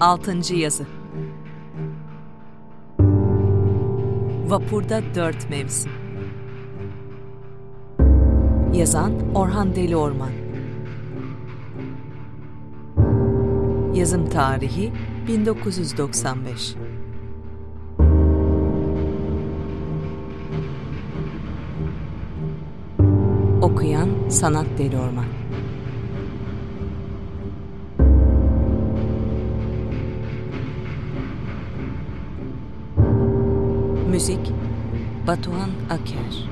Altıncı yazı. Vapurda dört mevsim. Yazan Orhan Deli Orman. Yazım tarihi 1995 Okuyan Sanat Deli Orman Müzik Batuhan Aker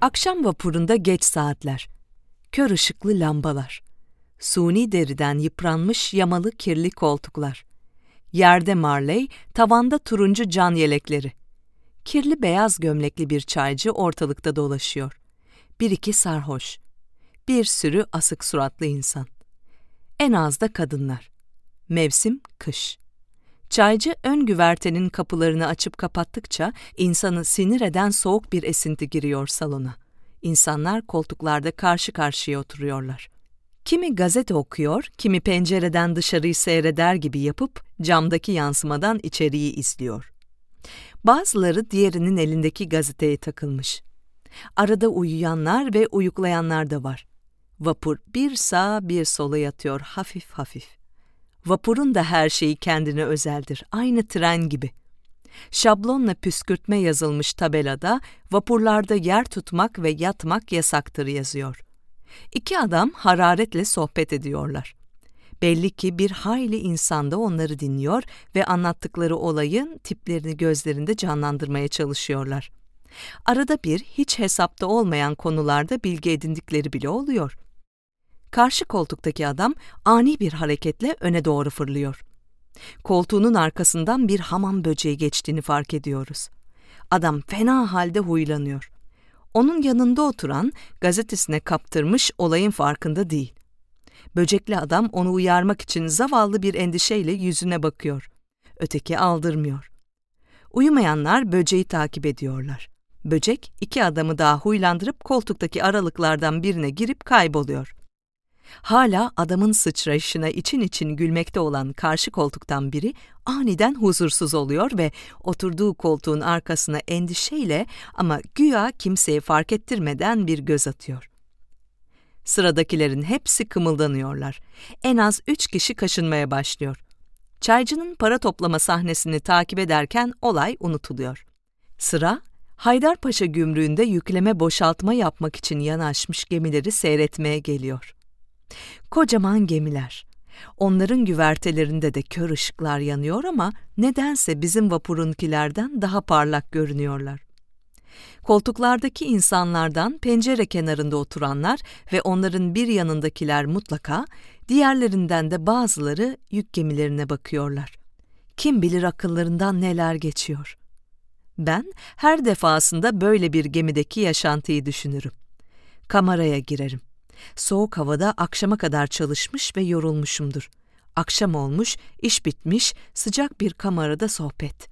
Akşam vapurunda geç saatler. Kör ışıklı lambalar. Suni deriden yıpranmış yamalı kirli koltuklar. Yerde Marley, tavanda turuncu can yelekleri. Kirli beyaz gömlekli bir çaycı ortalıkta dolaşıyor. Bir iki sarhoş. Bir sürü asık suratlı insan. En az da kadınlar. Mevsim kış. Çaycı ön güvertenin kapılarını açıp kapattıkça insanı sinir eden soğuk bir esinti giriyor salona. İnsanlar koltuklarda karşı karşıya oturuyorlar. Kimi gazete okuyor, kimi pencereden dışarıyı seyreder gibi yapıp camdaki yansımadan içeriği izliyor. Bazıları diğerinin elindeki gazeteye takılmış. Arada uyuyanlar ve uyuklayanlar da var. Vapur bir sağa bir sola yatıyor hafif hafif. Vapurun da her şeyi kendine özeldir, aynı tren gibi. Şablonla püskürtme yazılmış tabelada vapurlarda yer tutmak ve yatmak yasaktır yazıyor. İki adam hararetle sohbet ediyorlar. Belli ki bir hayli insan da onları dinliyor ve anlattıkları olayın tiplerini gözlerinde canlandırmaya çalışıyorlar. Arada bir hiç hesapta olmayan konularda bilgi edindikleri bile oluyor. Karşı koltuktaki adam ani bir hareketle öne doğru fırlıyor. Koltuğunun arkasından bir hamam böceği geçtiğini fark ediyoruz. Adam fena halde huylanıyor. Onun yanında oturan gazetesine kaptırmış olayın farkında değil. Böcekli adam onu uyarmak için zavallı bir endişeyle yüzüne bakıyor. Öteki aldırmıyor. Uyumayanlar böceği takip ediyorlar. Böcek iki adamı daha huylandırıp koltuktaki aralıklardan birine girip kayboluyor. Hala adamın sıçrayışına için için gülmekte olan karşı koltuktan biri aniden huzursuz oluyor ve oturduğu koltuğun arkasına endişeyle ama güya kimseye fark ettirmeden bir göz atıyor. Sıradakilerin hepsi kımıldanıyorlar. En az üç kişi kaşınmaya başlıyor. Çaycının para toplama sahnesini takip ederken olay unutuluyor. Sıra, Haydarpaşa gümrüğünde yükleme boşaltma yapmak için yanaşmış gemileri seyretmeye geliyor. Kocaman gemiler. Onların güvertelerinde de kör ışıklar yanıyor ama nedense bizim vapurunkilerden daha parlak görünüyorlar. Koltuklardaki insanlardan pencere kenarında oturanlar ve onların bir yanındakiler mutlaka, diğerlerinden de bazıları yük gemilerine bakıyorlar. Kim bilir akıllarından neler geçiyor. Ben her defasında böyle bir gemideki yaşantıyı düşünürüm. Kameraya girerim. Soğuk havada akşama kadar çalışmış ve yorulmuşumdur. Akşam olmuş, iş bitmiş, sıcak bir kamerada sohbet.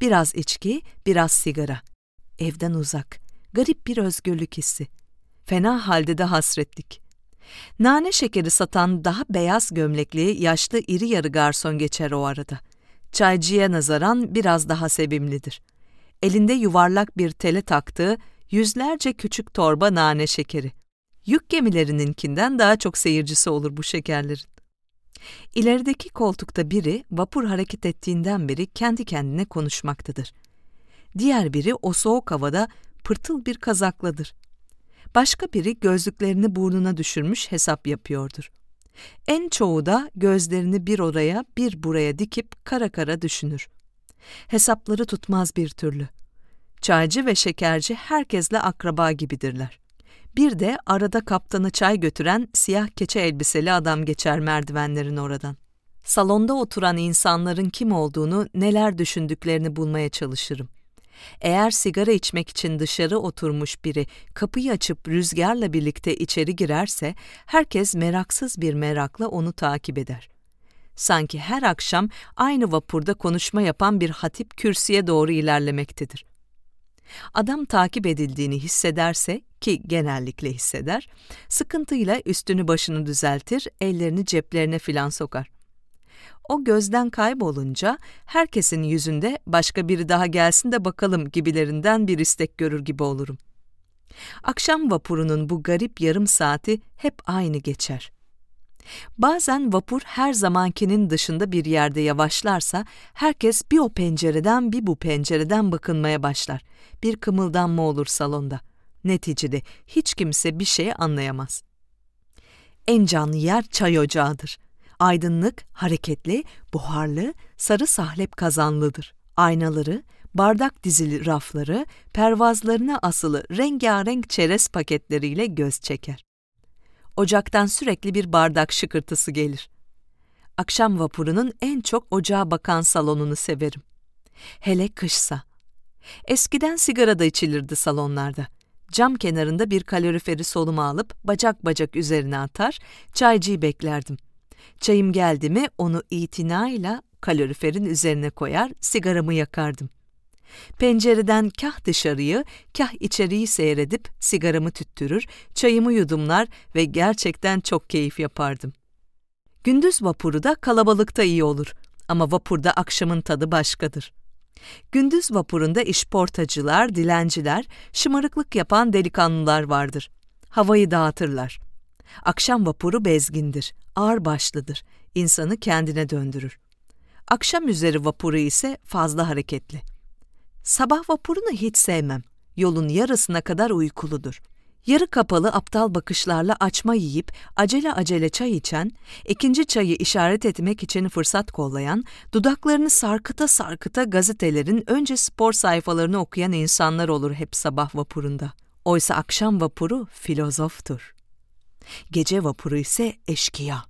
Biraz içki, biraz sigara. Evden uzak, garip bir özgürlük hissi. Fena halde de hasretlik. Nane şekeri satan daha beyaz gömlekli, yaşlı iri yarı garson geçer o arada. Çaycıya nazaran biraz daha sevimlidir. Elinde yuvarlak bir tele taktığı yüzlerce küçük torba nane şekeri. Yük gemilerininkinden daha çok seyircisi olur bu şekerlerin. İlerideki koltukta biri vapur hareket ettiğinden beri kendi kendine konuşmaktadır. Diğer biri o soğuk havada pırtıl bir kazakladır. Başka biri gözlüklerini burnuna düşürmüş hesap yapıyordur. En çoğu da gözlerini bir oraya bir buraya dikip kara kara düşünür. Hesapları tutmaz bir türlü. Çaycı ve şekerci herkesle akraba gibidirler. Bir de arada kaptanı çay götüren siyah keçe elbiseli adam geçer merdivenlerin oradan. Salonda oturan insanların kim olduğunu, neler düşündüklerini bulmaya çalışırım. Eğer sigara içmek için dışarı oturmuş biri kapıyı açıp rüzgarla birlikte içeri girerse, herkes meraksız bir merakla onu takip eder. Sanki her akşam aynı vapurda konuşma yapan bir hatip kürsüye doğru ilerlemektedir. Adam takip edildiğini hissederse ki genellikle hisseder, sıkıntıyla üstünü başını düzeltir, ellerini ceplerine filan sokar. O gözden kaybolunca herkesin yüzünde başka biri daha gelsin de bakalım gibilerinden bir istek görür gibi olurum. Akşam vapurunun bu garip yarım saati hep aynı geçer. Bazen vapur her zamankinin dışında bir yerde yavaşlarsa herkes bir o pencereden bir bu pencereden bakınmaya başlar. Bir kımıldanma olur salonda. Neticede hiç kimse bir şey anlayamaz. En canlı yer çay ocağıdır. Aydınlık, hareketli, buharlı, sarı sahlep kazanlıdır. Aynaları, bardak dizili rafları, pervazlarına asılı rengarenk çerez paketleriyle göz çeker. Ocaktan sürekli bir bardak şıkırtısı gelir. Akşam vapurunun en çok ocağa bakan salonunu severim. Hele kışsa. Eskiden sigara da içilirdi salonlarda. Cam kenarında bir kaloriferi soluma alıp bacak bacak üzerine atar, çaycıyı beklerdim. Çayım geldi mi onu itinayla kaloriferin üzerine koyar, sigaramı yakardım. Pencereden kah dışarıyı, kah içeriği seyredip sigaramı tüttürür, çayımı yudumlar ve gerçekten çok keyif yapardım. Gündüz vapuru da kalabalıkta iyi olur ama vapurda akşamın tadı başkadır. Gündüz vapurunda işportacılar, dilenciler, şımarıklık yapan delikanlılar vardır. Havayı dağıtırlar. Akşam vapuru bezgindir, ağır başlıdır, insanı kendine döndürür. Akşam üzeri vapuru ise fazla hareketli. Sabah vapurunu hiç sevmem. Yolun yarısına kadar uykuludur. Yarı kapalı aptal bakışlarla açma yiyip acele acele çay içen, ikinci çayı işaret etmek için fırsat kollayan, dudaklarını sarkıta sarkıta gazetelerin önce spor sayfalarını okuyan insanlar olur hep sabah vapurunda. Oysa akşam vapuru filozoftur. Gece vapuru ise eşkıya.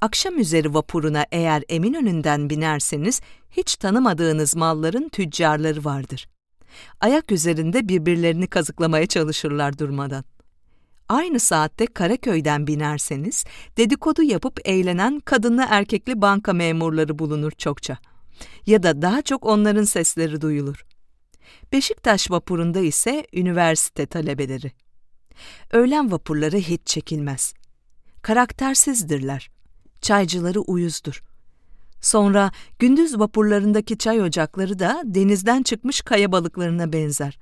Akşam üzeri vapuruna eğer Eminönü'nden binerseniz hiç tanımadığınız malların tüccarları vardır. Ayak üzerinde birbirlerini kazıklamaya çalışırlar durmadan. Aynı saatte Karaköy'den binerseniz dedikodu yapıp eğlenen kadınlı erkekli banka memurları bulunur çokça. Ya da daha çok onların sesleri duyulur. Beşiktaş vapurunda ise üniversite talebeleri. Öğlen vapurları hiç çekilmez. Karaktersizdirler. Çaycıları uyuzdur. Sonra gündüz vapurlarındaki çay ocakları da denizden çıkmış kaya balıklarına benzer.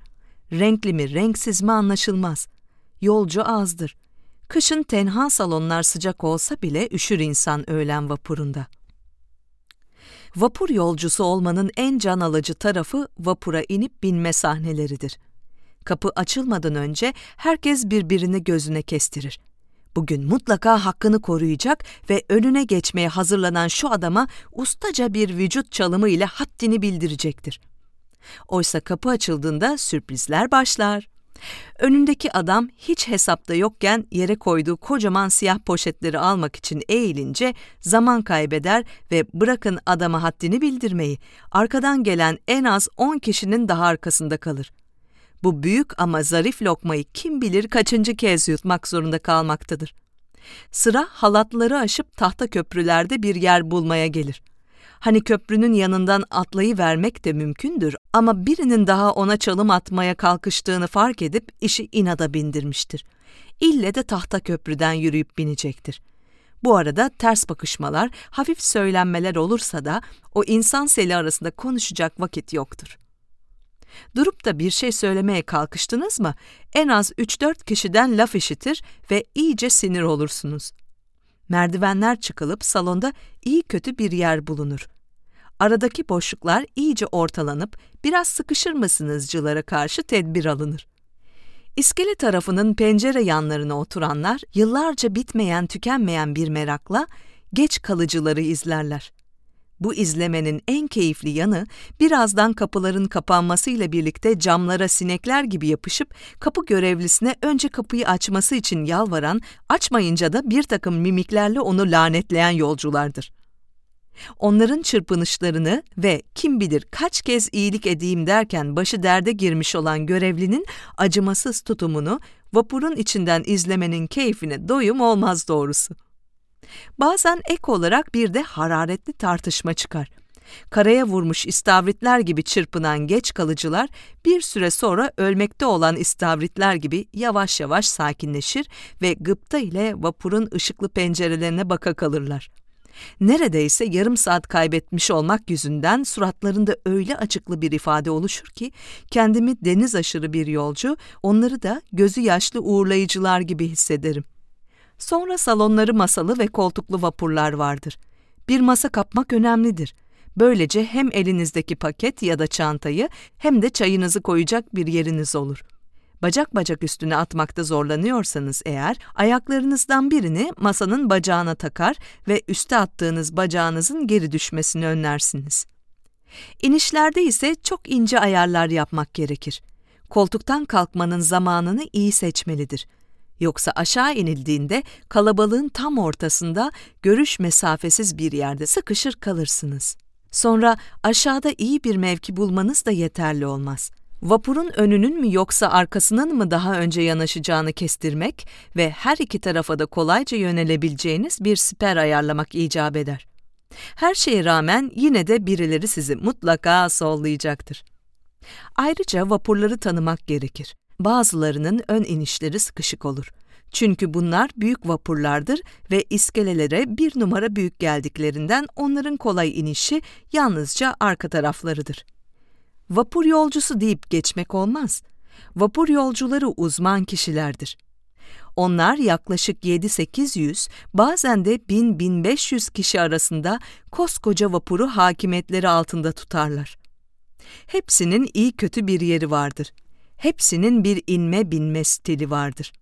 Renkli mi, renksiz mi anlaşılmaz. Yolcu azdır. Kışın tenha salonlar sıcak olsa bile üşür insan öğlen vapurunda. Vapur yolcusu olmanın en can alıcı tarafı vapura inip binme sahneleridir. Kapı açılmadan önce herkes birbirini gözüne kestirir. Bugün mutlaka hakkını koruyacak ve önüne geçmeye hazırlanan şu adama ustaca bir vücut çalımı ile haddini bildirecektir. Oysa kapı açıldığında sürprizler başlar. Önündeki adam hiç hesapta yokken yere koyduğu kocaman siyah poşetleri almak için eğilince zaman kaybeder ve bırakın adama haddini bildirmeyi, arkadan gelen en az on kişinin daha arkasında kalır. Bu büyük ama zarif lokmayı kim bilir kaçıncı kez yutmak zorunda kalmaktadır. Sıra halatları aşıp tahta köprülerde bir yer bulmaya gelir. Hani köprünün yanından atlayı vermek de mümkündür ama birinin daha ona çalım atmaya kalkıştığını fark edip işi inada bindirmiştir. İlle de tahta köprüden yürüyüp binecektir. Bu arada ters bakışmalar, hafif söylenmeler olursa da o insan seli arasında konuşacak vakit yoktur. Durup da bir şey söylemeye kalkıştınız mı, en az 3-4 kişiden laf işitir ve iyice sinir olursunuz. Merdivenler çıkılıp salonda iyi kötü bir yer bulunur. Aradaki boşluklar iyice ortalanıp biraz sıkışır mısınızcılara karşı tedbir alınır. İskele tarafının pencere yanlarına oturanlar yıllarca bitmeyen tükenmeyen bir merakla geç kalıcıları izlerler. Bu izlemenin en keyifli yanı birazdan kapıların kapanmasıyla birlikte camlara sinekler gibi yapışıp kapı görevlisine önce kapıyı açması için yalvaran, açmayınca da bir takım mimiklerle onu lanetleyen yolculardır. Onların çırpınışlarını ve kim bilir kaç kez iyilik edeyim derken başı derde girmiş olan görevlinin acımasız tutumunu vapurun içinden izlemenin keyfine doyum olmaz doğrusu. Bazen ek olarak bir de hararetli tartışma çıkar. Karaya vurmuş istavritler gibi çırpınan geç kalıcılar bir süre sonra ölmekte olan istavritler gibi yavaş yavaş sakinleşir ve gıpta ile vapurun ışıklı pencerelerine baka kalırlar. Neredeyse yarım saat kaybetmiş olmak yüzünden suratlarında öyle açıklı bir ifade oluşur ki kendimi deniz aşırı bir yolcu, onları da gözü yaşlı uğurlayıcılar gibi hissederim. Sonra salonları masalı ve koltuklu vapurlar vardır. Bir masa kapmak önemlidir. Böylece hem elinizdeki paket ya da çantayı hem de çayınızı koyacak bir yeriniz olur. Bacak bacak üstüne atmakta zorlanıyorsanız eğer, ayaklarınızdan birini masanın bacağına takar ve üste attığınız bacağınızın geri düşmesini önlersiniz. İnişlerde ise çok ince ayarlar yapmak gerekir. Koltuktan kalkmanın zamanını iyi seçmelidir. Yoksa aşağı inildiğinde kalabalığın tam ortasında görüş mesafesiz bir yerde sıkışır kalırsınız. Sonra aşağıda iyi bir mevki bulmanız da yeterli olmaz. Vapurun önünün mü yoksa arkasının mı daha önce yanaşacağını kestirmek ve her iki tarafa da kolayca yönelebileceğiniz bir siper ayarlamak icap eder. Her şeye rağmen yine de birileri sizi mutlaka sollayacaktır. Ayrıca vapurları tanımak gerekir. Bazılarının ön inişleri sıkışık olur. Çünkü bunlar büyük vapurlardır ve iskelelere bir numara büyük geldiklerinden onların kolay inişi yalnızca arka taraflarıdır. Vapur yolcusu deyip geçmek olmaz. Vapur yolcuları uzman kişilerdir. Onlar yaklaşık 7-800, bazen de 1000-1500 kişi arasında koskoca vapuru hakimiyetleri altında tutarlar. Hepsinin iyi kötü bir yeri vardır. Hepsinin bir inme binme stili vardır.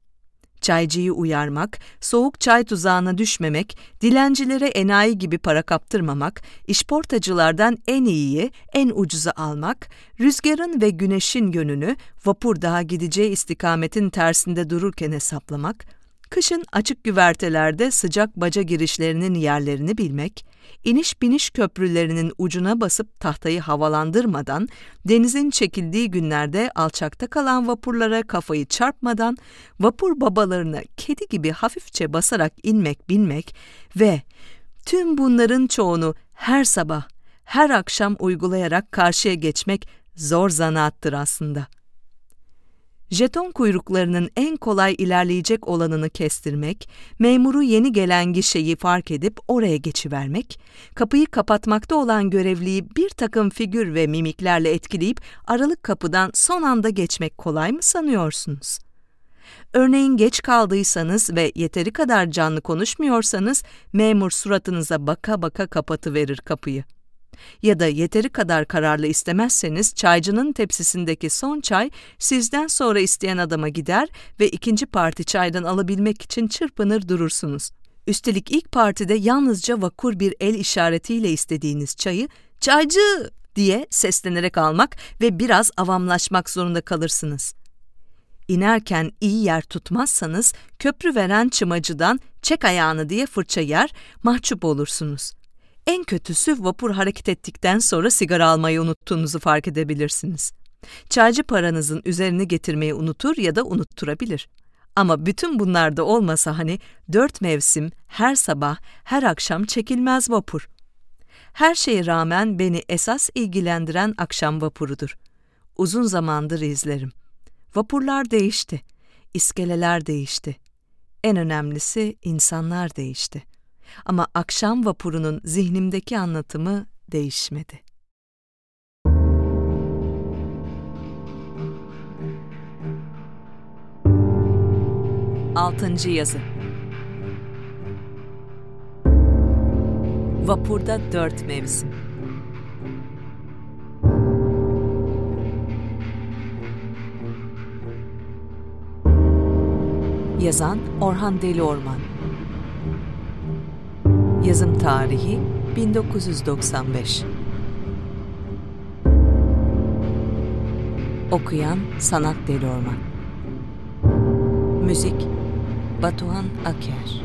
Çaycıyı uyarmak, soğuk çay tuzağına düşmemek, dilencilere enayi gibi para kaptırmamak, işportacılardan en iyiyi, en ucuza almak, rüzgarın ve güneşin yönünü vapur daha gideceği istikametin tersinde dururken hesaplamak, kışın açık güvertelerde sıcak baca girişlerinin yerlerini bilmek, iniş biniş köprülerinin ucuna basıp tahtayı havalandırmadan, denizin çekildiği günlerde alçakta kalan vapurlara kafayı çarpmadan, vapur babalarına kedi gibi hafifçe basarak inmek binmek ve tüm bunların çoğunu her sabah, her akşam uygulayarak karşıya geçmek zor zanaattır aslında.'' Jeton kuyruklarının en kolay ilerleyecek olanını kestirmek, memuru yeni gelen gişeyi fark edip oraya geçivermek, kapıyı kapatmakta olan görevliyi bir takım figür ve mimiklerle etkileyip aralık kapıdan son anda geçmek kolay mı sanıyorsunuz? Örneğin geç kaldıysanız ve yeteri kadar canlı konuşmuyorsanız memur suratınıza baka baka kapatıverir kapıyı ya da yeteri kadar kararlı istemezseniz çaycının tepsisindeki son çay sizden sonra isteyen adama gider ve ikinci parti çaydan alabilmek için çırpınır durursunuz. Üstelik ilk partide yalnızca vakur bir el işaretiyle istediğiniz çayı "Çaycı!" diye seslenerek almak ve biraz avamlaşmak zorunda kalırsınız. İnerken iyi yer tutmazsanız köprü veren çımacıdan çek ayağını diye fırça yer, mahcup olursunuz. En kötüsü vapur hareket ettikten sonra sigara almayı unuttuğunuzu fark edebilirsiniz. Çaycı paranızın üzerini getirmeyi unutur ya da unutturabilir. Ama bütün bunlar da olmasa hani dört mevsim, her sabah, her akşam çekilmez vapur. Her şeye rağmen beni esas ilgilendiren akşam vapurudur. Uzun zamandır izlerim. Vapurlar değişti, iskeleler değişti. En önemlisi insanlar değişti. Ama akşam vapurunun zihnimdeki anlatımı değişmedi. Altıncı yazı. Vapurda dört mevsim. Yazan Orhan Deli Orman Yazım tarihi 1995 Okuyan Sanat Deli Orman. Müzik Batuhan Aker